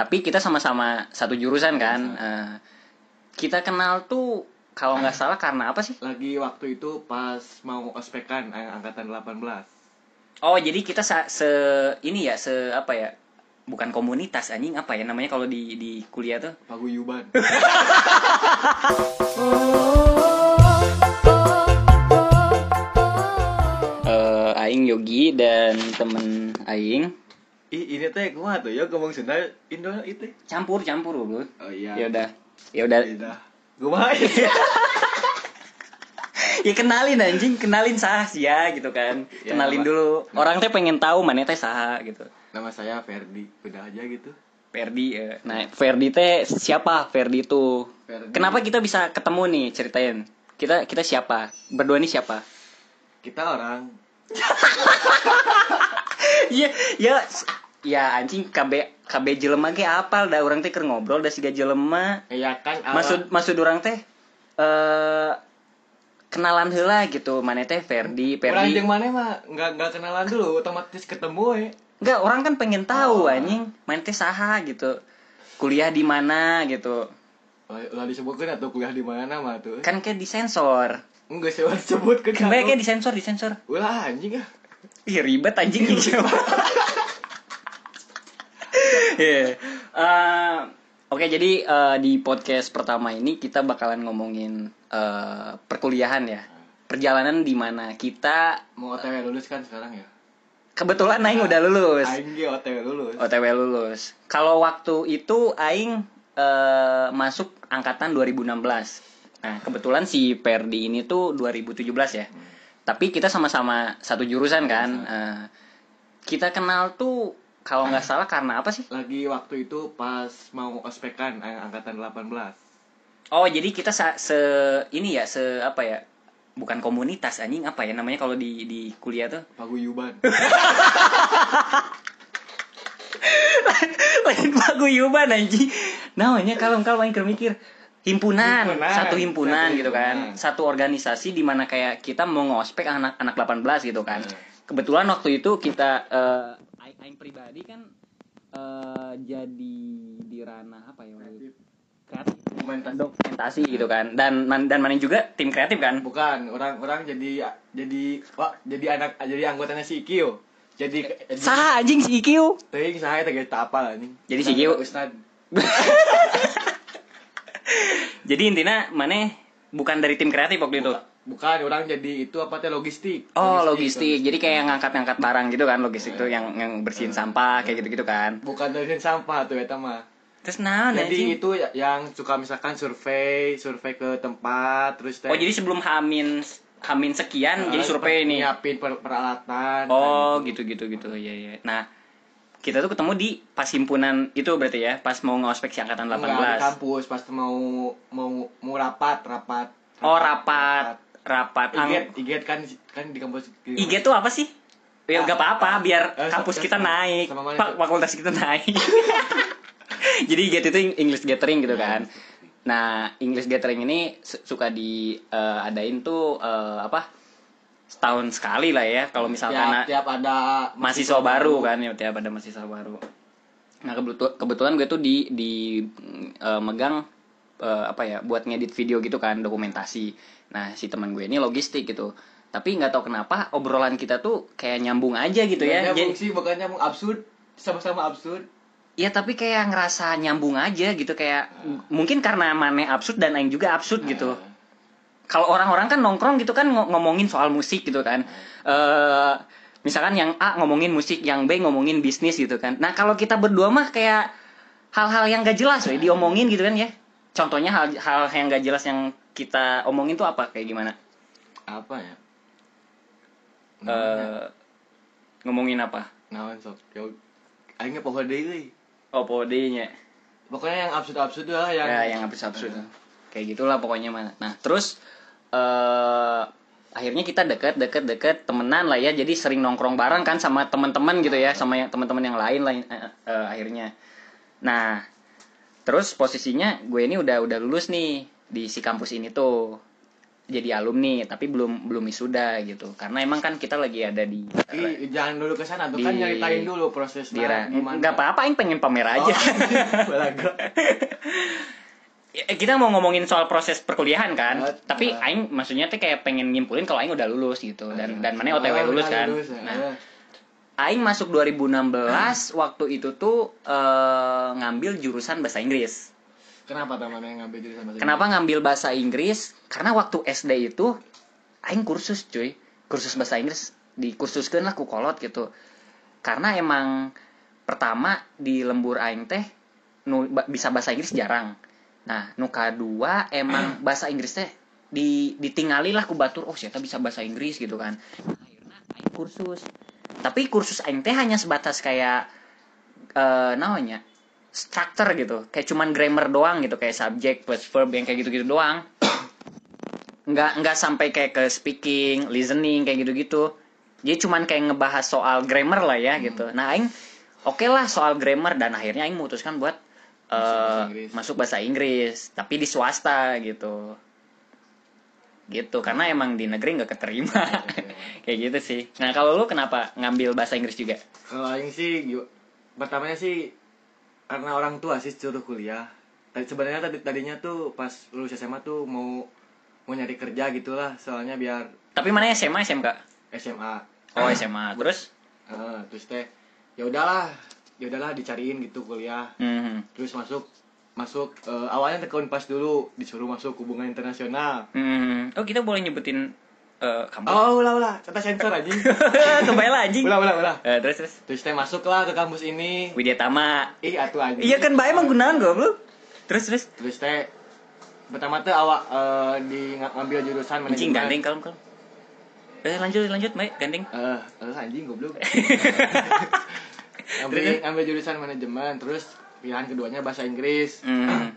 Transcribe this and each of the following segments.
tapi kita sama-sama satu jurusan kan. Eh, kita kenal tuh kalau nggak salah karena apa sih? Lagi waktu itu pas mau ospekan eh, angkatan 18 oh jadi kita sa- se ini ya se apa ya? Bukan komunitas anjing apa ya namanya kalau di di kuliah tuh? Paguyuban. Eh, Aing Yogi dan temen Aing ih ini teh kumaha tuh? Ya ngomong Sunda Indo itu. Campur campur dulu oh iya. Ya udah ya udah. Udah. Kumaha ya? ya kenalin anjing. Kenalin sah sih ya gitu kan. Ya, kenalin Pak. dulu. Orang teh pengen tahu mana teh saha gitu. Nama saya Ferdi. Udah aja gitu. Ferdi eh. nah Ferdi teh siapa? Ferdi itu Ferdi. kenapa kita bisa ketemu nih ceritain? Kita kita siapa? Berdua ini siapa? Kita orang. Iya ya ya anjing KB KB jelema ge apal dah orang teh keur ngobrol da siga jelema ya kan awal- maksud maksud orang teh eh kenalan heula gitu mana teh Ferdi Orang Ferdi jeung mana mah nggak nggak kenalan dulu otomatis ketemu we. Enggak, orang kan pengen tahu Oh. anjing, main teh saha gitu. Kuliah di mana gitu. Lah disebutkan atau kuliah di mana mah tuh. Kan kayak disensor. Enggak sih sebut ke Kan banyak kayak disensor, disensor. Ulah anjing ah. Ih, ribet anjing gitu. Iya. Eh, Oke, jadi eh, di podcast pertama ini kita bakalan ngomongin eh, perkuliahan ya. Perjalanan di mana kita Mau OTW lulus kan sekarang ya? kebetulan Aing udah lulus. Aing ge OTW lulus. OTW lulus. Kalau waktu itu Aing eh, masuk angkatan 2016. Nah, kebetulan si Perdi ini tuh 2017 ya. Tapi kita sama-sama satu jurusan kan. Eh, kita kenal tuh kalau nggak salah karena apa sih? Lagi waktu itu pas mau ospekan eh, angkatan 18. Oh, jadi kita sa- se ini ya, se apa ya? Bukan komunitas anjing apa ya namanya kalau di di kuliah tuh? Paguyuban. lain paguyuban anjing namanya kalau kalau main mikir himpunan, Himpunan. satu himpunan Satu gitu kan himpunan. satu organisasi di mana kayak kita mau ngospek anak anak 18 gitu kan Hmm. kebetulan waktu itu kita eh aing, pribadi kan eh jadi di ranah apa ya itu? kreatif Dokumentasi. dokumentasi gitu kan dan man- dan mana juga tim kreatif kan Bukan, orang-orang jadi jadi wah, jadi anak jadi anggotanya si Ikio. Jadi jadi sah anjing si IQ teuing saha teh geus tapal anjing. Jadi si Ikio- Ustad. jadi intinya mana bukan dari tim kreatif waktu itu Bukan, orang jadi itu apa teh logistik. Oh logistik, jadi kayak ngangkat-ngangkat barang gitu kan logistik tuh yang yang bersihin sampah kayak gitu-gitu kan. Bukan dari sampah tuh eta mah. Terus nah, Jadi itu ya- yang suka misalkan survei, survei ke tempat, terus teh Oh jadi sebelum hamin hamin sekian eh, jadi survei ini. nyiapin per- peralatan. Oh kan. gitu gitu gitu iya iya. Nah kita tuh ketemu di pas himpunan itu berarti ya pas mau ngospek si angkatan Enggak, di 18. kampus pas mau mau mau rapat, rapat. Oh rapat rapat. Ang- Iget, iget kan kan di kampus. IG tuh apa sih? Ya Ah, nggak apa-apa biar eh, kampus kita sama- naik, Pak fakultas kita naik. Jadi IG itu English Gathering gitu kan. Nah, English Gathering ini su- suka diadain tuh eh, apa? Setahun sekali lah ya kalau misalkan tiap, tiap ada mahasiswa baru kan ya tiap ada mahasiswa baru. Nah, kebetulan kebetulan gue tuh di di eh, megang eh, apa ya buat ngedit video gitu kan dokumentasi. Nah, si teman gue ini logistik gitu. Tapi nggak tahu kenapa obrolan kita tuh kayak nyambung aja gitu ya. Bukannya Jadi, sih bukannya mau absurd, sama-sama absurd. ya tapi kayak ngerasa nyambung aja gitu kayak m- mungkin karena Mane absurd dan Aing juga absurd gitu. Nah, Kalau orang-orang kan nongkrong gitu kan ngo- ngomongin soal musik gitu kan. eh misalkan yang A ngomongin musik, yang B ngomongin bisnis gitu kan. Nah, kalau kita berdua mah kayak hal-hal yang gak jelas we, diomongin gitu kan ya. Contohnya hal hal yang gak jelas yang kita omongin tuh apa kayak gimana? apa ya? eh ngomongin apa? Naon sok. Yo aing ge poho deui euy. Oh, podenya. Pokoknya yang absurd-absurd lah yang Ya, yang absurd-absurd. Kayak gitulah pokoknya mana. Nah, terus eh akhirnya kita deket deket deket temenan lah ya jadi sering nongkrong bareng kan sama teman-teman gitu ya sama teman-teman yang lain lain eh, eh, akhirnya nah terus posisinya gue ini udah udah lulus nih di si kampus ini tuh. Jadi alumni tapi belum belum wisuda gitu. Karena emang kan kita lagi ada di Ih, jangan dulu ke sana tuh Di- kan nyeritain dulu prosesnya di nggak apa-apa aing pengen pamer aja. Oh, belaga. Ya, kita mau ngomongin soal proses perkuliahan kan Ah, tapi aing maksudnya tuh kayak pengen nyimpulin kalau aing udah lulus gitu. Dan dan mana Oh, OTW lulus udah kan. lulus, ya. nah aing masuk 2016 waktu itu tuh eh, ngambil jurusan bahasa Inggris Kenapa teman yang ngambil jurusan bahasa Kenapa ngambil bahasa Inggris? Karena waktu SD itu aing kursus cuy, kursus bahasa Inggris di kursuskeun lah ku kolot gitu. Karena emang pertama di lembur aing teh nu bisa bahasa Inggris jarang. Nah, nu kadua emang bahasa Inggris teh di ditingali lah ku batur oh siapa bisa bahasa Inggris gitu kan. Nah, akhirnya aing kursus. Tapi kursus aing teh hanya sebatas kayak eh namanya structure gitu. Kayak cuman grammar doang gitu kayak subject plus verb yang kayak gitu-gitu doang. Nggak nggak sampai kayak ke speaking listening kayak gitu-gitu. Jadi cuman kayak ngebahas soal grammar lah ya gitu. Nah aing oke lah soal grammar dan akhirnya aing memutuskan buat eh, bahasa Inggris. masuk bahasa Inggris tapi di swasta gitu gitu. Karena emang di negeri nggak keterima. Kayak gitu sih. Nah kalau lu kenapa ngambil bahasa Inggris juga? Kalau aing sih pertamanya sih karena orang tua sih suruh kuliah. Tadi sebenarnya tadi tadinya tuh pas lulus SMA tuh mau mau nyari kerja gitulah. Soalnya biar tapi mana SMA SMK SMA. oh SMA terus? Eh, terus teh ya udahlah. Ya udahlah dicariin gitu kuliah. Mhm. terus masuk masuk eh, awalnya ke Unpas dulu disuruh masuk hubungan internasional Hmm. Oh kita boleh nyebutin eh, kampus? oh ulah ulah kata sensor aja Kebayang lah anjing. ulah ulah ulah Eh, terus terus. terus teh masuklah ke kampus ini Widya Tama. ih atuh aja Iya kan bae emang gunaan goblok. Terus terus. terus teh pertama tuh awak eh, di ng- ngambil jurusan Anjing manajemen gandeng kalem kalem. Eh lanjut lanjut baik gandeng. eh eh, anjing goblok ngambil ngambil jurusan manajemen terus pilihan keduanya bahasa Inggris Hmm.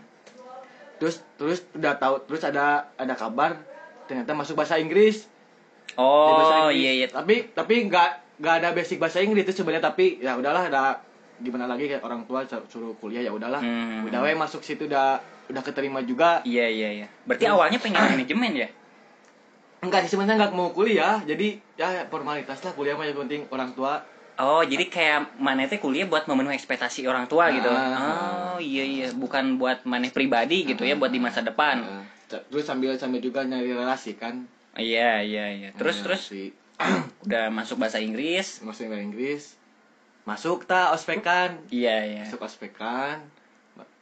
terus terus udah tahu terus ada ada kabar ternyata masuk bahasa Inggris bahasa Oh Inggris. iya iya. tapi tapi nggak nggak ada basic bahasa Inggris itu sebenarnya tapi ya udahlah ada gimana lagi kayak orang tua sur- suruh kuliah ya udahlah Hmm. udah we masuk situ udah udah keterima juga Iya iya iya. Berarti awalnya pengen manajemen ya? enggak sih sebenarnya nggak mau kuliah jadi ya formalitas lah kuliah mah yang penting orang tua Oh, jadi kayak maneh teh kuliah buat memenuhi ekspektasi orang tua gitu. Ah. Oh, iya iya, bukan buat maneh pribadi gitu ya, buat di masa depan. Nah, terus sambil sambil juga nyari relasi kan Iya iya iya. Terus terus udah masuk bahasa Inggris. masuk bahasa Inggris masuk ta ospekan Iya iya. masuk ospekan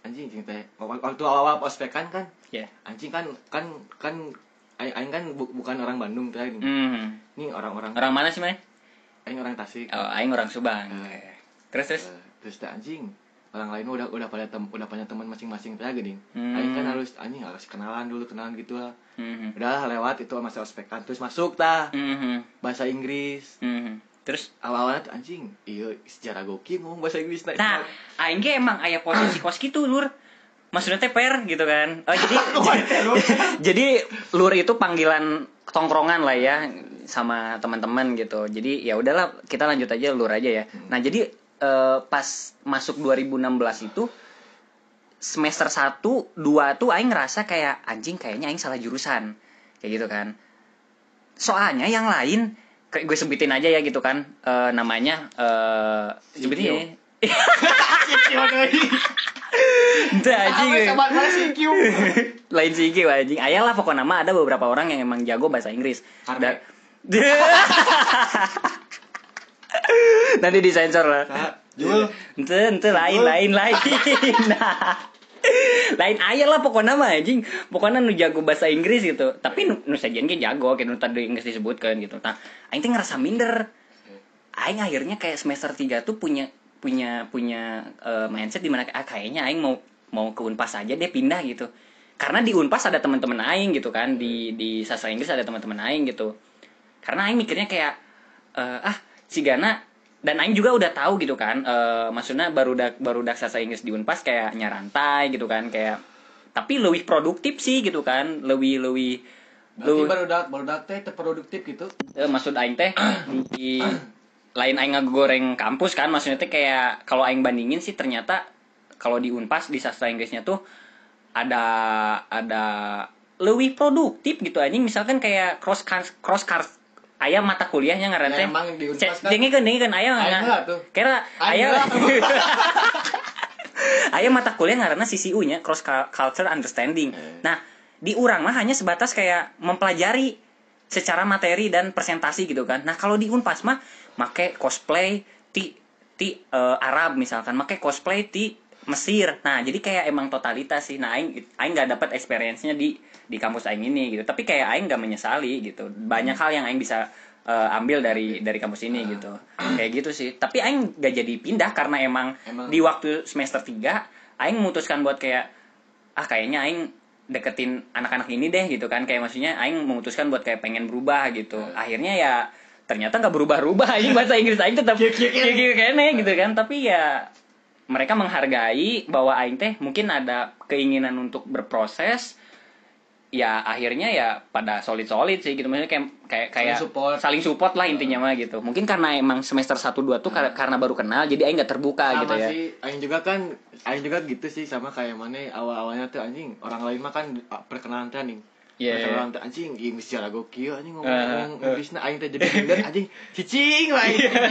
anjing anjing teh waktu awal-awal ospekan kan Iya. anjing kan kan kan aing kan bu- bukan orang Bandung teh ini Hmm. Ini orang-orang Orang mana sih, Maneh? Aing orang Tasik Oh, aing orang Subang. Eh. Terus terus. Eh, terus anjing orang lain udah udah pada tem, udah punya teman masing-masing teh gini Hmm. aing kan harus anjing harus kenalan dulu kenalan gitu lah Mhm. udah lewat itu masa ospekan terus masuk tah Mhm. bahasa Inggris Mhm. Terus awal-awalnya tuh anjing iya sejarah gokil ngomong bahasa Inggris nah, nah, aing ge emang aya posisi kos gitu, Lur. Maksudnya teh per gitu kan. Oh, jadi jadi lur itu panggilan tongkrongan lah ya sama teman-teman gitu. Jadi ya udahlah kita lanjut aja lur aja ya. Nah, jadi eh, pas masuk 2016 itu semester 1, 2 tuh aing ngerasa kayak anjing kayaknya aing salah jurusan. Kayak gitu kan. Soalnya yang lain kayak gue sebutin aja ya gitu kan. Eh, namanya eh sebutin ya. Entah anjing. lain sih anjing ayah lah pokoknya nama ada beberapa orang yang emang jago bahasa Inggris Karena- nanti disensor lah. Jul ente ente lain lain lain. Nah lain ayah lah pokoknya mah anjing. Pokoknya nu jago bahasa Inggris gitu. Tapi nu, nu sajian ge jago kayak nu tadi Inggris disebutkan gitu. Nah aing teh ngerasa minder. Aing akhirnya kayak semester 3 tuh punya punya punya eh, mindset di mana ah, kayaknya aing mau mau ke Unpas aja deh pindah gitu. Karena di Unpas ada teman-teman aing gitu kan. Di di sastra Inggris ada teman-teman aing gitu karena aing mikirnya kayak eh, ah si Gana dan aing juga udah tahu gitu kan eh, maksudnya baru dak baru dak sastra Inggris di Unpas kayak nyarantai gitu kan kayak tapi lebih produktif sih gitu kan lebih lebih Berarti baru dak baru dak teh terproduktif gitu? Eh, maksud aing teh di lain aing ngegoreng kampus kan maksudnya teh kayak kalau aing bandingin sih ternyata kalau di Unpas di sastra Inggrisnya tuh ada ada lebih produktif gitu. Anjing misalkan kayak cross cars cross ayam mata kuliahnya ngaran Ya, teh emang di Unpas kan- dengi kan dengi kan ayam nggak- kira heula. ayam mata kuliah karena CCU nya cross Cul- culture understanding. Eh. nah di urang mah hanya sebatas kayak mempelajari secara materi dan presentasi gitu kan. Nah kalau di unpas mah make cosplay ti ti eh, Arab misalkan. Make cosplay ti Mesir. Nah jadi kayak emang totalitas sih. Nah aing aing nggak dapat experience-nya di di kampus aing ini gitu. Tapi kayak aing nggak menyesali gitu. Banyak hal yang aing bisa eh, ambil dari dari kampus ini gitu. Kayak gitu sih. Tapi aing gak jadi pindah karena emang, Emang. di waktu semester 3 aing memutuskan buat kayak ah kayaknya aing deketin anak-anak ini deh gitu kan. Kayak maksudnya aing memutuskan buat kayak pengen berubah gitu. Akhirnya ya ternyata nggak berubah-ubah aing bahasa Inggris aing tetap kayak gitu kan. Tapi ya mereka menghargai bahwa aing teh mungkin ada keinginan untuk berproses ya akhirnya ya pada solid solid sih gitu. Maksudnya kayak kayak kayak Saling support. saling support lah intinya mah gitu. Mungkin karena emang semester 1 2 tuh kar- karena baru kenal jadi aing nggak terbuka sama gitu ya. sih aing juga kan aing juga gitu sih sama kayak mana awal-awalnya tuh anjing orang lain mah kan ah, perkenalan teh nih Iya, perkenalan teh anjing mesti lagu kieu anjing ngomong ngomong eh. Inggrisna aing teh jadi minder anjing. Cicing lah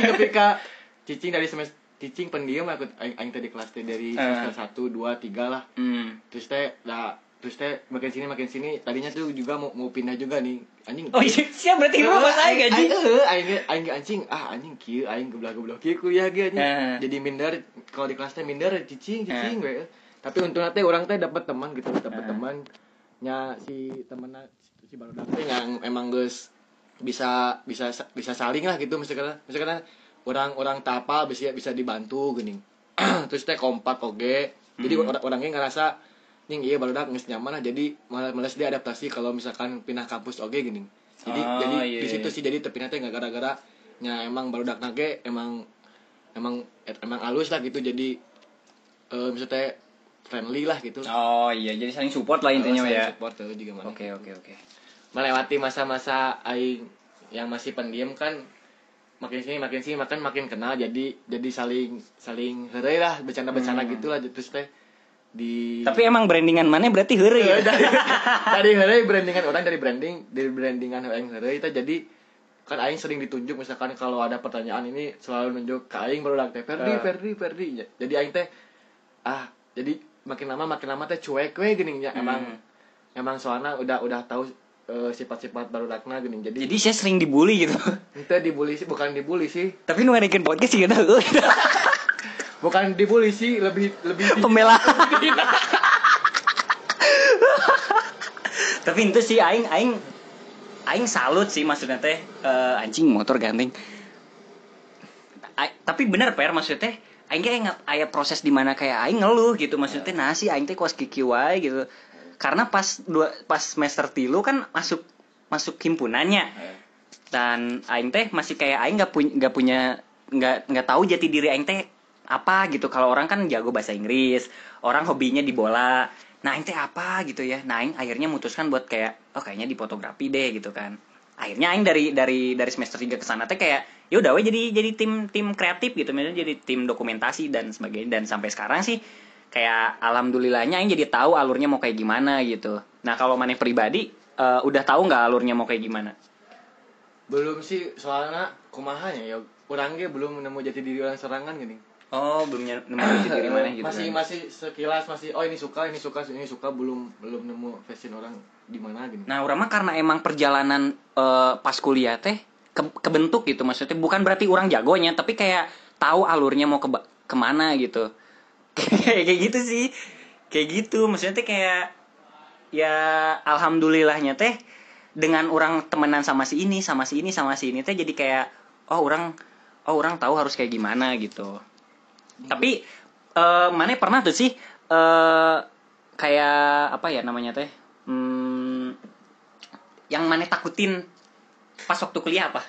ketika cicing dari semester cicing pendiam aku aing, aing teh di kelas teh dari Eh. semester 1 2 3 lah. Hmm. terus teh lah terus teh makin sini makin sini. Tadinya tuh juga mau mau pindah juga nih. Anjing. Oh iya siap berarti bro pas aing gaji heuh, aing aing anjing. Ah anjing kieu aing goblok-goblok kieu kuliah ge anjing. Eh. jadi minder kalau di kelas teh minder cicing cicing we. Tapi untungnya teh orang teh dapat teman gitu dapat Eh. teman. Nya si temennya si baru teh yang emang geus bisa bisa bisa saling lah gitu misalkan misalkan orang orang tapal bisa bisa dibantu gini. Terus teh kompak oge. Jadi Hmm. orang orangnya ngerasa nih iya baru geus nyaman lah. Jadi malas dia adaptasi kalau misalkan pindah kampus oge gini. Jadi Oh, jadi iya, di situ iya. sih jadi terpindah teh nggak gara-gara nya emang baru nage emang emang emang halus lah gitu. Jadi eh misalnya friendly lah gitu. Oh iya. Jadi saling support lah intinya Saling ya. support tuh juga mana oke oke oke. Melewati masa-masa aing yang masih pendiam kan makin sini makin sini makan makin kenal jadi jadi saling saling heureuy lah bercanda-bercanda Hmm. gitu lah terus teh di tapi emang brandingan mana berarti heureuy ya? Dari dari heureuy brandingan orang dari branding dari brandingan aing heureuy itu jadi kan aing sering ditunjuk misalkan kalau ada pertanyaan ini selalu nunjuk ke aing baru teh Ferdi Eh. Ferdi Ferdi jadi aing teh ah jadi makin lama makin lama teh cuek we gini ya emang Hmm. emang soalnya udah udah tahu eh, sifat-sifat baru dakna gini jadi jadi saya sering dibully gitu. Itu dibully sih bukan dibully sih. Tapi nu ngadain podcast sih tahu bukan dibully sih lebih lebih pembelaan tapi itu sih aing aing aing salut sih maksudnya teh. Eh, anjing motor ganteng. A- tapi bener per maksudnya teh aing kayak nggak aya proses di mana kayak aing ngeluh gitu. Maksudnya teh sih aing teh kuas kiki wae gitu karena pas dua pas semester tilu kan masuk masuk himpunannya. Dan aing teh masih kayak aing nggak punya nggak punya nggak nggak tahu jati diri aing teh apa gitu. Kalau orang kan jago bahasa Inggris orang hobinya di bola. Nah aing teh apa gitu ya? Nah aing akhirnya memutuskan buat kayak oh kayaknya di fotografi deh gitu kan. Akhirnya aing dari dari dari semester 3 ke sana teh kayak ya udah jadi jadi tim tim kreatif gitu. Misalnya jadi tim dokumentasi dan sebagainya. Dan sampai sekarang sih kayak alhamdulillahnya aing jadi tahu alurnya mau kayak gimana gitu nah kalau maneh pribadi eh, udah tahu nggak alurnya mau kayak gimana belum sih soalnya kumahanya ya orang ge belum nemu jati diri orang serangan gini Oh, belum nemu jati diri mana gitu. masih kan. masih sekilas masih oh ini suka ini suka ini suka belum belum nemu fashion orang di mana gini Nah, orang mah karena emang perjalanan eh, pas kuliah teh ke- kebentuk gitu maksudnya bukan berarti orang jagonya, tapi kayak tahu alurnya mau ke ke mana gitu. Kayak kayak gitu sih. Kayak gitu, maksudnya teh kayak ya alhamdulillahnya teh dengan orang temenan sama si ini, sama si ini, sama si ini teh jadi kayak oh orang oh orang tahu harus kayak gimana gitu. Tapi eh mana pernah tuh sih eh kayak apa ya namanya teh? Hmm, yang mana takutin pas waktu kuliah apa?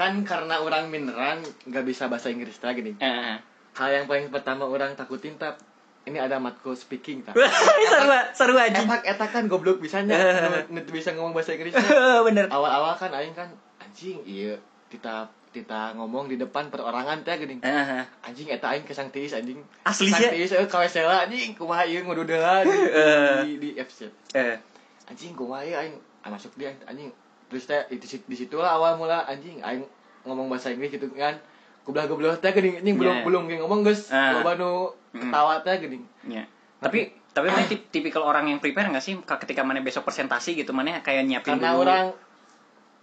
kan karena orang mineran nggak bisa bahasa Inggris lagi nih Eh, hal yang paling pertama orang takutin tap ini ada matkul speaking tap. Seru seru aja. etak etak kan goblok bisanya. Nu bisa ngomong bahasa Inggris Bener. awal-awal kan aing kan anjing iya kita kita ngomong di depan perorangan teh gini. Eh, anjing eta aing kesang tiis anjing. Asli sih. tiis euy kawesela anjing kumaha ieu ngududeula di, Eh. di, di FC eh, anjing kumaha ya aing ah, masuk dia anjing. Terus teh di situ lah awal mula anjing aing ngomong bahasa Inggris gitu kan goblok goblok teh geuning anjing belum Yeah. belum geng ngomong geus Ah. loba nu ketawa teh geuning Ya. Tapi tapi mana tip- tipikal orang yang prepare nggak sih Ka- ketika mana besok presentasi gitu mana kayak nyiapin karena dulu. orang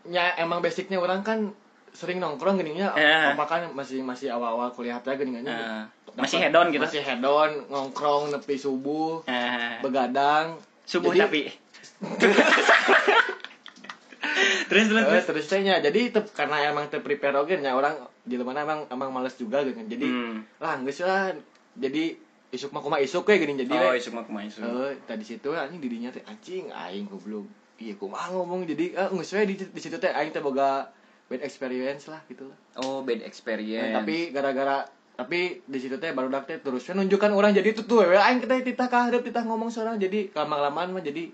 ya emang basicnya orang kan sering nongkrong geningnya Eh. apa kan masih masih awal-awal kuliah teh geningannya Eh, masih head on gitu. masih head on ngongkrong nepi subuh Eh, begadang subuh Jadi- tapi. terus terus terus. terus. jadi tep, karena emang te prepare oge nya orang di mana emang emang males juga gitu jadi Hmm. lah geus lah. Jadi isuk mah kumaha isuk kayak gini. Jadi Oh, isu mah kumaha isu. Eh, tadi situ anjing dirinya teh anjing aing goblok. Iya kumaha ngomong. Jadi eh geus we di, di situ teh aing teh boga bad experience lah gitu lah. Oh, bad experience. Nah, tapi gara-gara tapi di situ teh baru teh terus nunjukkan orang. Jadi itu tuh aing kita titah kaharep titah ngomong seorang. Jadi lama-lamaan mah jadi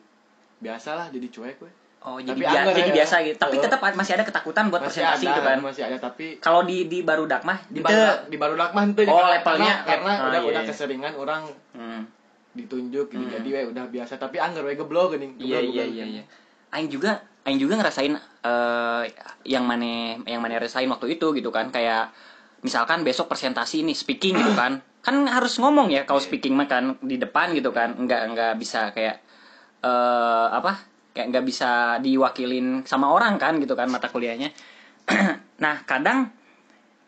biasalah jadi cuek we Oh, jadi Tapi bia- jadi ya. biasa gitu. Tapi tetap masih ada ketakutan buat masih presentasi ada gitu kan. masih ada tapi Kalau di di barudak mah di baru di baru mah henteu Oh, levelnya karena, karena ah, udah iya, udah iya. keseringan orang Hmm. ditunjuk gitu Hmm. jadi we udah biasa tapi anggar we geblok geuning Iya iya iya iya. Aing juga Aing juga ngerasain eh yang mana yang mana rasain waktu itu gitu kan kayak misalkan besok presentasi nih speaking gitu kan kan harus ngomong ya kalau Iya. speaking mah kan di depan gitu kan nggak nggak bisa kayak eh apa kayak nggak bisa diwakilin sama orang kan gitu kan mata kuliahnya. Nah kadang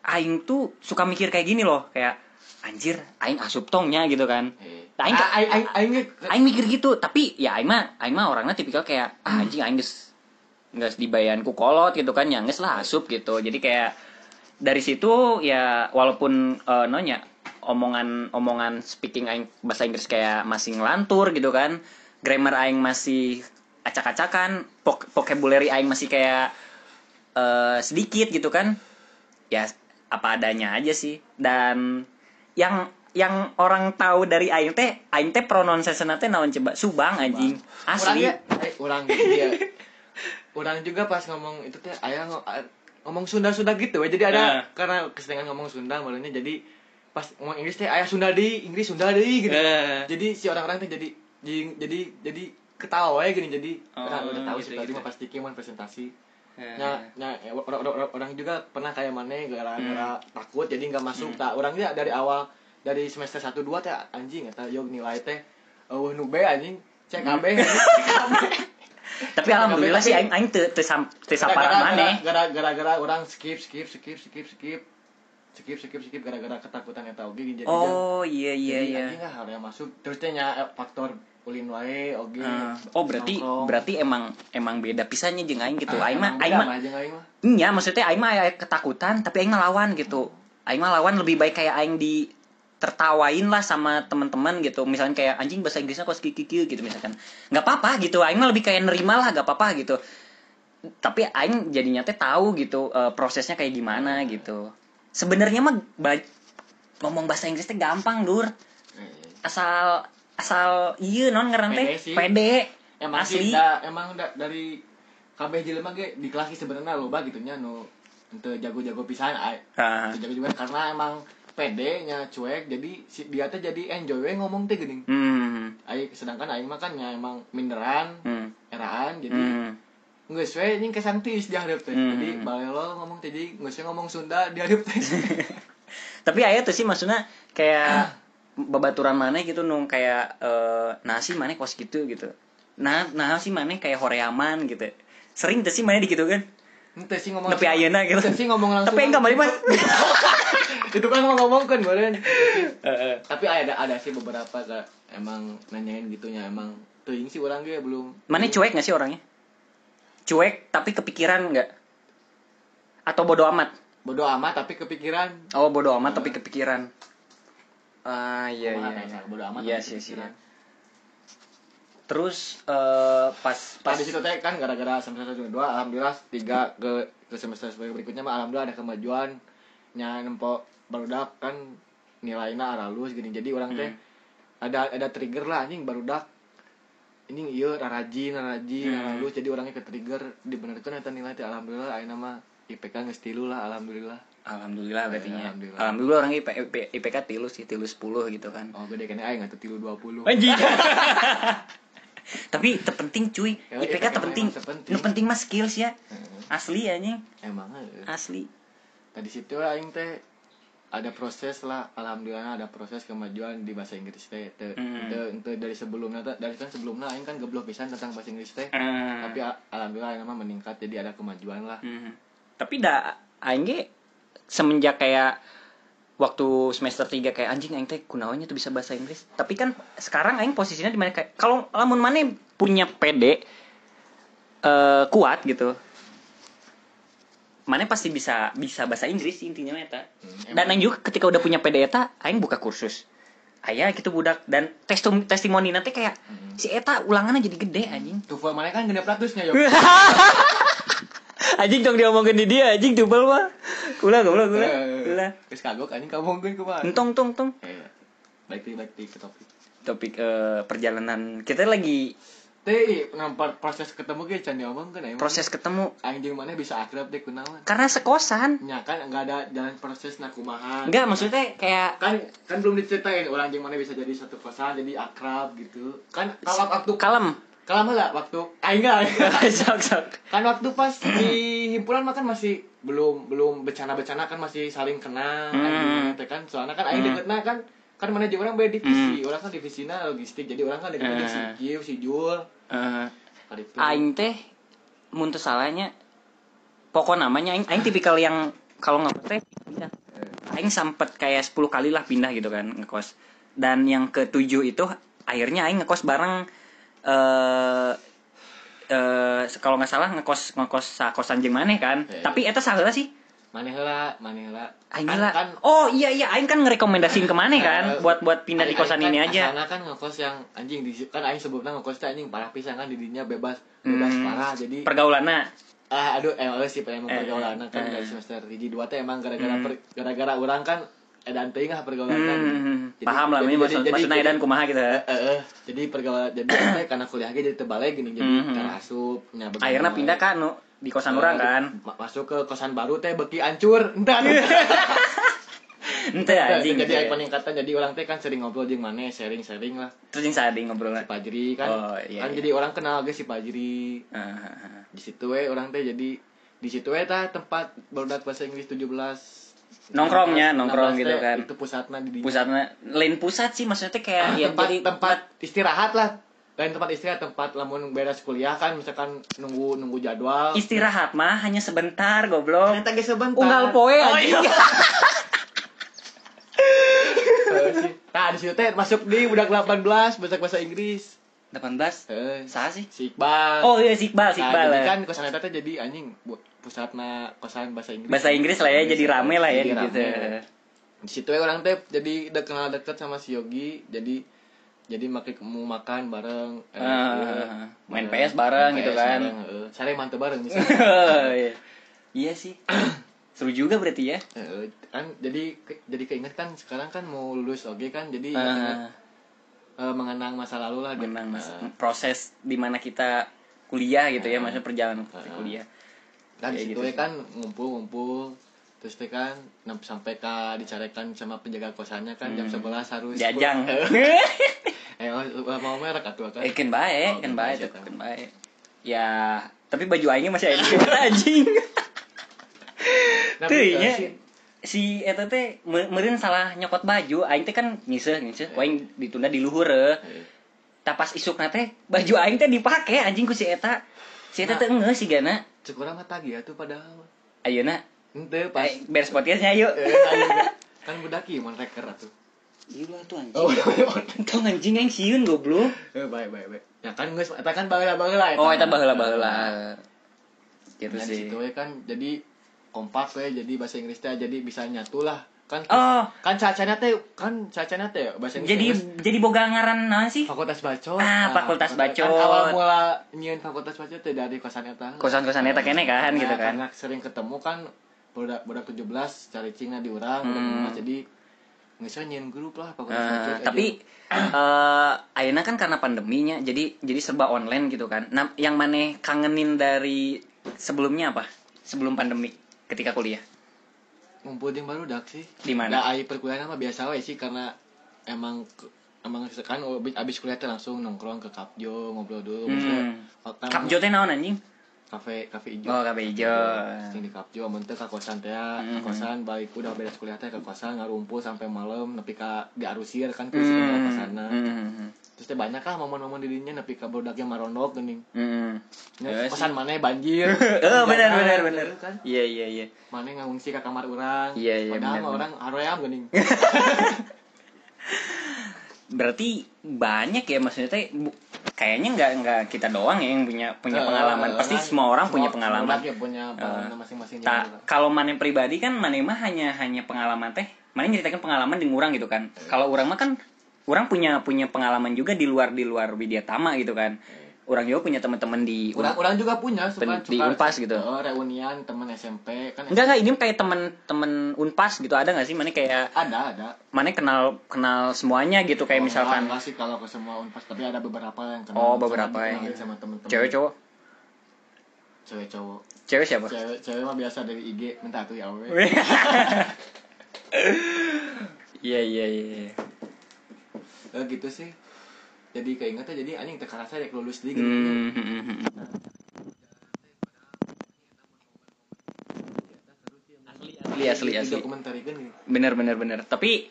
Aing tuh suka mikir kayak gini loh kayak anjir Aing asup tongnya gitu kan. Nah, aing- aing aing aing aing Aing mikir gitu, tapi ya Aing mah Aing mah orangnya tipikal kayak ah, anjing Aing geus geus dibayan ku kolot gitu kan, ya geus lah asup gitu. Jadi kayak dari situ ya walaupun eh, nonya omongan omongan speaking Aing bahasa Inggris kayak masih ngelantur gitu kan, grammar Aing masih acak-acakan, vok- vocabulary Aing masih kayak eh, sedikit gitu kan, ya apa adanya aja sih. Dan yang yang orang tahu dari aing teh aing teh pronunciation teh naon coba subang anjing asli Orang, ya, eh, orang dia orang juga pas ngomong itu teh ayah ngo- a- ngomong Sunda Sunda gitu we. jadi ada Nah. karena keseringan ngomong Sunda malahnya jadi pas ngomong Inggris teh ayah Sunda di Inggris Sunda di gitu Eh. jadi si orang-orang teh jadi jadi jadi jadi ketawa ya gini jadi Oh, orang udah tahu gitu, sih tadi gitu. mah pasti presentasi Eh. Nah, nah orang, orang, orang juga pernah kayak mana gara-gara Hmm. takut jadi nggak masuk tak orangnya dari awal dari semester 1 2 teh anjing eta yo nilai teh eueuh nu be anjing cek Hmm. anjing. tapi alhamdulillah sih aing aing teu teu sam- teu saparah maneh Gara- gara-gara orang skip skip skip skip skip skip skip skip gara-gara ketakutan eta oge jadi oh iya iya iya anjing lah harus masuk terus teh nya eh, faktor ulin wae oge Eh, oh berarti nongkrong. berarti emang emang beda pisannya jeung aing gitu Ah, aing mah aing mah Iya, maksudnya aing mah ketakutan, tapi aing mah lawan gitu. Aing mah lawan lebih baik kayak aing di tertawain lah sama teman-teman gitu. Misalnya kayak anjing bahasa Inggrisnya kok kikikil gitu misalkan. nggak apa-apa gitu. Aing mah lebih kayak nerima lah, nggak apa-apa gitu. Tapi aing jadinya teh tahu gitu eh, prosesnya kayak gimana gitu. Sebenarnya mah ba- ngomong bahasa Inggris teh gampang, Dur. Eh, Asal asal iya non ngaran teh Pede emang Asli. sih da, emang da, dari kabeh jelema ge di kelas sebenarnya loba gitu nya nu ente jago-jago pisan ay. Ah. Jago juga karena emang pede nya cuek jadi si dia teh jadi enjoy we ngomong teh geuning. Hmm. Ai sedangkan aing mah kan nya emang minderan, Hmm. eraan jadi Hmm. geus we nying kesangtis di hareup teh. Hmm. Jadi balelo ngomong teh jadi geus we ngomong Sunda di hareup teh. tapi aya tuh sih maksudnya kayak babaturan mana gitu nung kayak eh nasi mana kos gitu gitu. Nah nah sih mana kayak horeaman gitu. Sering tuh sih mana di gitu kan? Ente sih ngomong tapi ayeuna gitu. Ente sih ngomong langsung. tapi enggak balik mah itu kan ngomong kan beren tapi ada ada sih beberapa kak emang nanyain gitunya emang teuing sih orang dia belum. Mana cuek nggak sih orangnya? Cuek tapi kepikiran nggak? Atau bodoh amat? Bodoh amat tapi kepikiran. Oh bodoh amat tapi kepikiran ah iya iya iya. bodoh amat iya sih sih kepikiran. terus eh, pas pas pas di situ teh kan gara-gara semester satu dua alhamdulillah tiga ke ke semester berikutnya mah alhamdulillah ada kemajuan nya nempo barudak kan nilainya aralus gini jadi orang teh Hmm. ada ada trigger lah anjing barudak ini iya rajin rajin Hmm. aralus jadi orangnya ke trigger dibenerkan eta nilai teh alhamdulillah ayeuna mah IPK geus tilu lah alhamdulillah Alhamdulillah berarti nya. Alhamdulillah. Alhamdulillah orang IP, IP, IPK tilu sih, tilu 10 gitu kan. oh gede kan aing atuh tilu 20 Anjing. tapi terpenting cuy Ya, IPK IPK terpenting nu penting mah skills ya Heeh. asli anjing emang asli tadi situ aing teh ada proses lah alhamdulillah ada proses kemajuan di bahasa Inggris teh Teu- Mm. teu- teu dari sebelumnya teh- dari kan sebelumnya aing kan geblok pisan tentang bahasa Inggris teh Eh, tapi alhamdulillah aing mah meningkat jadi ada kemajuan lah hmm. tapi dah aing ge semenjak kayak waktu semester 3 kayak anjing aing teh kunaonnya tuh bisa bahasa Inggris. Tapi kan sekarang aing posisinya di mana kayak kalau lamun mana punya PD eh kuat gitu mana pasti bisa bisa bahasa Inggris intinya eta. Hmm, dan aing juga ketika udah punya PD eta aing buka kursus. Aya gitu budak dan testum testimoni nanti kayak Hmm. si eta ulangannya jadi gede anjing. Tuval mana kan genep ratusnya yo. Anjing dong diomongin di dia anjing tubal mah ulah ulah ulah ulah geus kagok anjing kamu mungkin kumaha entong tong tong eh baik deui, baik deui ke topik. Topik eh, perjalanan. Kita lagi teh nampak proses ketemu ge can diomong kan emang proses ketemu. Anjing mana bisa akrab deh kunaon karena sekosan. Nya kan enggak ada jalan proses nak kumaha. Enggak maksudnya kayak kan kan belum diceritain orang anjing mana bisa jadi satu kosan jadi akrab gitu. Kan kalau waktu kalem. Kalau lah waktu aing enggak. Sok sok. Kan waktu pas di himpunan mah kan masih belum belum bercanda-bercanda kan masih saling kenal kan, Hmm. gimana teh kan. Soalnya kan aing Hmm. deketna kan kan mana aja orang beda divisi. Orang kan divisina logistik jadi orang kan deketnya si Hmm. Kieu si Jul. Eh, kali itu. Aing teh mun teu salahnya pokok namanya aing aing tipikal yang kalau nggak teh pindah. Aing sempet kayak 10 kali lah pindah gitu kan ngekos. Dan yang ketujuh itu akhirnya aing ngekos bareng eh eh kalau nggak salah ngekos ngekos sakosan jeung maneh kan Iya, iya. tapi eta saheula sih mana heula mana heula aing kan, gila kan oh iya iya aing kan ngerekomendasiin ke mana kan Eh, buat buat pindah di kosan aing ini kan aja asalna kan ngekos yang anjing di kan aing sebelumnya ngekos teh anjing parah pisan kan didinya bebas bebas Hmm. parah jadi pergaulanna ah aduh emang sih emang Eh, pergaulan kan eh. dari semester hiji dua teh emang gara-gara Hmm. per- gara-gara orang kan edan teuing lah pergaulan kan Hmm, Jadi- paham lah ini maksud jadi- maksudnya jadi- dan kumaha gitu. Eh, eh. jadi pergaulan jadi teh karena kuliah ge jadi terbalik gini jadi Hmm. cara asup nya akhirnya pindah kan nu di kosan Eh, orang kan? ma- masuk ke kosan baru teh beki ancur. Entar. Ente anjing jadi aing peningkatan jadi orang teh kan sering ngobrol jeung maneh sharing-sharing lah. Terus yang sading ngobrol? Si Pajri kan. Oh, iya, kan iya. jadi orang kenal ge si Pajri. Ah, di situ we orang teh jadi di situ we tah tempat barudak bahasa Inggris 17 Nongkrongnya, 16 nongkrong gitu teh, kan. itu pusatnya di pusatnya lain pusat sih maksudnya teh kayak Ah, ya tempat jadi tempat istirahat lah. Lain tempat istirahat tempat lamun beres kuliah kan misalkan nunggu nunggu jadwal. Istirahat mah hanya sebentar goblok. Ternyata ge sebentar. Unggal poe oh, anjing. iya. Nah di situ teh masuk di budak 18 bahasa bahasa Inggris. 18 eh sah sih. Si Iqbal oh iya si Iqbal si Nah, Iqbal jadi lah. kan kosan eta teh jadi anjing pusatna kosan bahasa Inggris. Bahasa Inggris lah ya jadi rame lah ya Jadi gitu. rame. di situ ya orang teh jadi udah kenal deket sama si Yogi jadi jadi makin mau makan bareng eh, Ah, iya, main PS bareng gitu kan. bareng, sare mantep bareng misalnya Iya. iya sih. Seru juga berarti ya. Heeh, kan jadi ke- jadi keinget kan sekarang kan mau lulus oke kan? Jadi Ah, ingat, eh, mengenang masa lalu lah menang mas Eh, proses di mana kita kuliah gitu ya Ah. maksudnya perjalanan Ah. kuliah kan di situ gitu ya kan ngumpul-ngumpul terus teh kan sampai ke dicarekan sama penjaga kosannya kan jam Hmm. 11 harus jajang. Eh mau mau merek atuh kan? Eh kan Oh, kan baik ya, kan baik ya tapi baju aingnya masih ada anjing. Nah, tuh eh, nya si- si eta teh me- meureun salah nyokot baju aing teh kan ngiseuh ngiseuh aing ditunda di luhur eh. eh, tah pas isukna teh baju aing teh dipake anjing ku si eta. Si eta teh enggak sih gana cek urang mah tagih atuh padahal. Ayeuna ente pas. Eh, beres podcastnya yuk. Eh, ayo, kan budaki mun reker atuh. Iya tuh anjing. oh Tong anjing yang siun goblok. eh baik baik baik. Ya kan geus eta kan baheula-baheula Oh, eta baheula-baheula. Gitu Nah, sih. situ we kan jadi kompak we jadi bahasa Inggris teh jadi bisa nyatu lah kan Oh, kan cacanya teh kan cacanya teh bahasa Inggris jadi teh jadi boga ngaran naon sih? fakultas bacot Ah, fakultas bacot. kan awal mula nyieun fakultas bacot teh dari kosan eta Kosan-kosan eta kene kan Nah, gitu kan. karena sering ketemu kan budak budak 17 cari cingna di budak Hmm. 15 jadi nggak nyian grup lah fakultas Eh, bacot tapi eh ayeuna kan karena pandeminya jadi jadi serba online gitu kan. Nah, yang maneh kangenin dari sebelumnya apa? Sebelum pandemi ketika kuliah. Ngumpul jeung baru dak sih Di mana? Nah, perkuliahan mah biasa wae sih karena emang emang kan abis, abis kuliah langsung nongkrong ke Kapjo ngobrol dulu Hmm. Kapjo teh naon anjing? Kafe kafe hijau Oh, kafe ijo. Sing di Kapjo amun teh ka kosan teh ya, Hmm. ka kosan balik udah beres kuliah teh ke kosan ngarumpul sampai malam nepi ka diarusir kan ke Hmm. sini kosana Hmm. terus teh banyak lah momen-momen dirinya nepi ka bodaknya marondok geuning Hmm. Nya, Iya kosan mana banjir benar Jalan, benar benar. kan Iya iya iya. mana ngungsi ke kamar orang Iya, iya, padahal orang aroyam geuning Berarti banyak ya maksudnya teh kayaknya nggak nggak kita doang ya yang punya punya Eh, pengalaman. eh, Pasti orang- semua orang punya semua- pengalaman. punya pengalaman masing-masing Ta, juga. kalau mana pribadi kan mana mah hanya hanya pengalaman teh. Mana nyeritakan pengalaman di orang gitu kan. Kalau orang mah kan orang punya punya pengalaman juga di luar di luar Widya Tama gitu kan. Orang juga punya teman-teman di orang orang juga punya suka, Pen- di suka- Unpas gitu. Oh, reunian teman SMP kan Enggak enggak ini kayak teman-teman Unpas gitu ada nggak sih? Mana kayak ada ada mana kenal kenal semuanya gitu kayak Oh, misalkan enggak sih kalau ke semua unpas tapi ada beberapa yang kenal Oh, beberapa yang sama temen-temen cewek cowok cewek cowok cewek siapa? cewek cewek mah biasa dari IG minta tuh ya we. Iya iya iya. Eh, gitu sih jadi keinget aja jadi anjing teka rasa dek lulus di gitu Hmm. Asli asli asli. dokumenter kan nih Bener bener bener. Tapi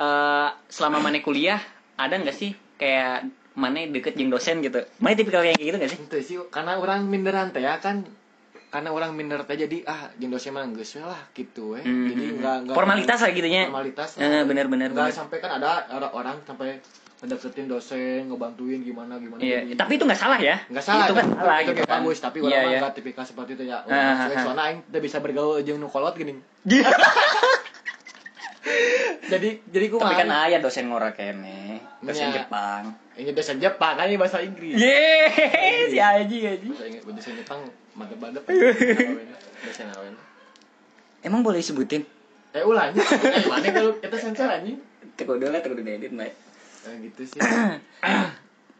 eh selama mana kuliah ada nggak sih kayak mana deket jeung dosen gitu? Mana tipikal kayak gitu nggak sih? itu sih karena orang minderan teh ya kan karena orang minder teh jadi ah jeung dosen mah geus lah gitu we Hmm, jadi hmm, enggak hmm. enggak Formalitas lah gitunya. formalitas Eh, bener, bener, enggak bener. sampai kan ada ada orang sampai ngedeketin dosen ngebantuin gimana gimana Iya, jadi- tapi itu nggak salah ya. Nggak salah, Itu kan itu, salah itu gitu kan. bagus, tapi Iya, orang iya. nggak tipikal seperti itu ya. Oh, ah, soalnya aing teu bisa bergaul jeung nu kolot gini. jadi jadi ku Tapi kan aya dosen ngora kene, dosen Iya. Jepang. ini dosen Jepang kan ini bahasa Inggris. Yeay, si Aji Aji. Bahasa Inggris dosen Jepang mantep-mantep. dosen awen. Emang boleh sebutin? Eh ulah anjing. Eh mana kalau kita sensor anjing. Teko dulu lah, edit, Mbak. Eh, gitu sih.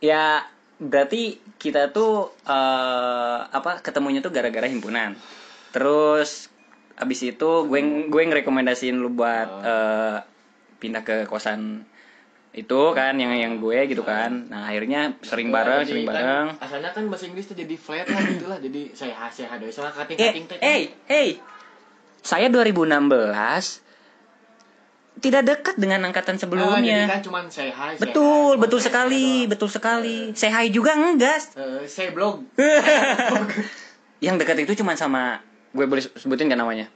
Ya, berarti kita tuh eh apa ketemunya tuh gara-gara himpunan. Terus abis itu gue gue ngerekomendasiin lu buat eh, pindah ke kosan itu kan yang yang gue gitu kan. Nah, akhirnya sering bareng, Jadi sering kan, bareng. Asalnya kan bahasa Inggris tuh jadi flat lah gitu lah. Jadi saya sehat doy soalnya Eh, kating-kating teh. hey, hey. Saya 2016 tidak dekat dengan angkatan Oh, jadi sebelumnya. kan cuman say hi, say betul, hi, betul say hi sekali, doang. betul sekali. Saya hai juga enggak. Eh, say blog. yang dekat itu cuma sama gue boleh sebutin kan namanya?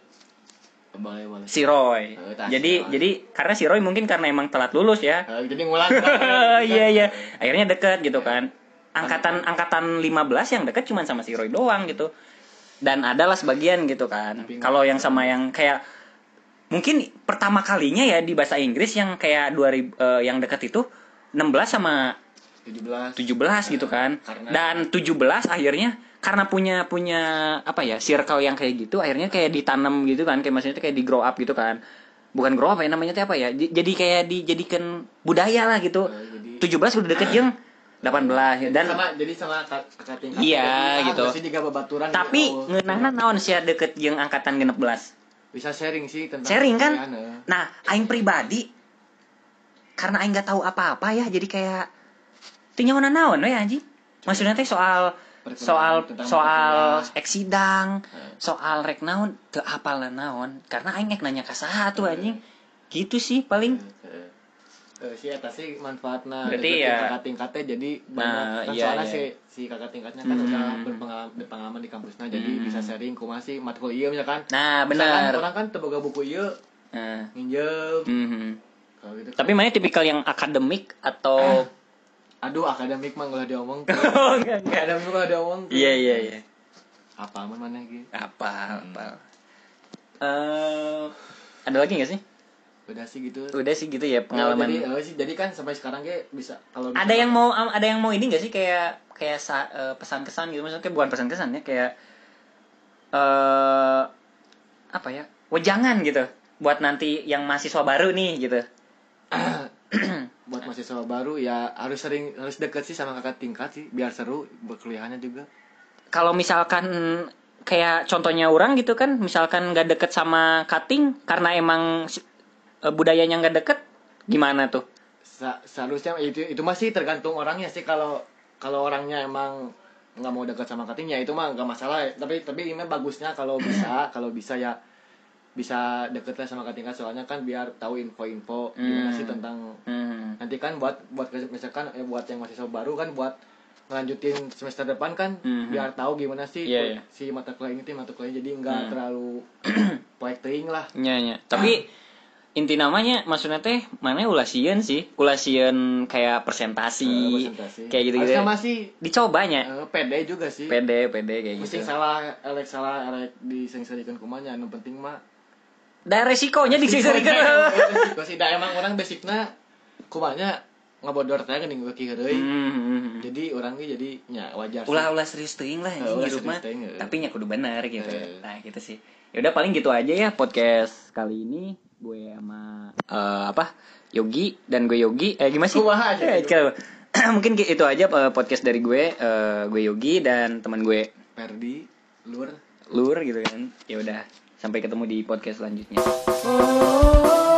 Boleh boleh. Si Roy. Oh, tak, jadi si Roy. jadi karena si Roy mungkin karena emang telat lulus ya. Eh, jadi ngulang iya iya. Akhirnya deket gitu kan. Angkatan angkatan 15 yang deket cuma sama si Roy doang gitu. Dan adalah sebagian gitu kan. Kalau yang sama yang kayak mungkin pertama kalinya ya di bahasa Inggris yang kayak 2000 eh, yang deket itu 16 sama 17 17 gitu kan. Karena- dan 17 akhirnya karena punya punya apa ya circle yang kayak gitu akhirnya kayak ditanam gitu kan. Kayak maksudnya kayak di grow up gitu kan. Bukan grow up ya namanya apa ya? Di- jadi kayak dijadikan budaya lah gitu. Eh, jadi 17 udah deket jeung 18 dan sama jadi sama kak- kakak tingkat Iya, gitu. tapi gitu. ngeunahna naon sih deket jeung angkatan 16 bisa sharing sih tentang sharing kan? Eh. nah aing pribadi karena aing nggak tahu apa-apa ya jadi kayak mana naon we anjing maksudnya teh soal soal soal eksidang Eh. soal rek naon teu apal naon. Karena aing nanya ka saha tuh anjing. Gitu sih paling. Eh, eh, si eta sih manfaatna Berarti deketin ya- kakak tingkatnya jadi Nah, banyak kan iya, soalnya iya. si si kakak tingkatnya kan Hmm. udah berpengalaman, berpengalaman di kampusnya jadi Hmm. bisa sharing kumaha sih matkul ieu misalkan. Nah benar. orang kan teboga buku ieu nah, nginjem. Mhm. kalau gitu tapi mana tipikal yang akademik atau aduh akademik mah nggak diomong. Oh akademik mah diomong. Iya iya iya. Apa mana gitu apa apa. Eh ada lagi nggak sih udah sih gitu. Udah sih gitu ya Oh, pengalaman. jadi, oh, sih, jadi kan sampai sekarang kayak bisa kalau ada yang mau ada yang mau ini gak sih kayak kayak sa- eh, pesan-kesan gitu? Maksudnya bukan pesan-kesan ya kayak eh apa ya? Wejangan gitu buat nanti yang mahasiswa baru nih gitu. Buat mahasiswa baru ya harus sering harus deket sih sama kakak tingkat sih biar seru berkuliahannya juga. Kalau misalkan kayak contohnya orang gitu kan misalkan nggak deket sama cutting karena emang budayanya nggak deket gimana tuh seharusnya itu itu masih tergantung orangnya sih kalau kalau orangnya emang nggak mau dekat sama kating ya itu mah nggak masalah tapi tapi ini bagusnya kalau bisa kalau bisa ya bisa deket lah sama kating kan soalnya kan biar tahu info-info gimana Hmm. sih tentang Hmm. nanti kan buat buat misalkan eh, buat yang mahasiswa baru kan buat ngelanjutin semester depan kan Mhm. biar tahu gimana sih Iya, iya. si mata kuliah ini mata kuliah jadi nggak Hmm. terlalu poek teuing lah Nya, nya. Tapi inti namanya maksudnya teh mana ulah sieun sih. Ulah sieun kayak presentasi. Eh, presentasi. Kayak gitu-gitu. Harusnya masih Dicobanya. eh, pede juga sih Pede, pede kayak mesti gitu. salah elek salah elek disering-seringkan kumanya anu penting mah Da resikonya disisirikan. Resiko sih da emang orang basicnya kumanya ngabodor teh geuning beuki heureuy Hmm. jadi orang ge jadi nya wajar ulah ulah serius teuing lah anjing mah. eh. Tapi nya kudu bener gitu. Eh. Nah, gitu sih. Ya udah paling gitu aja ya podcast kali ini gue sama eh, apa? Yogi dan gue Yogi. Eh gimana sih? Aja, Eh, mungkin itu aja eh, podcast dari gue eh, gue Yogi dan teman gue Perdi lur Lur gitu kan. Ya udah, sampai ketemu di podcast selanjutnya. oh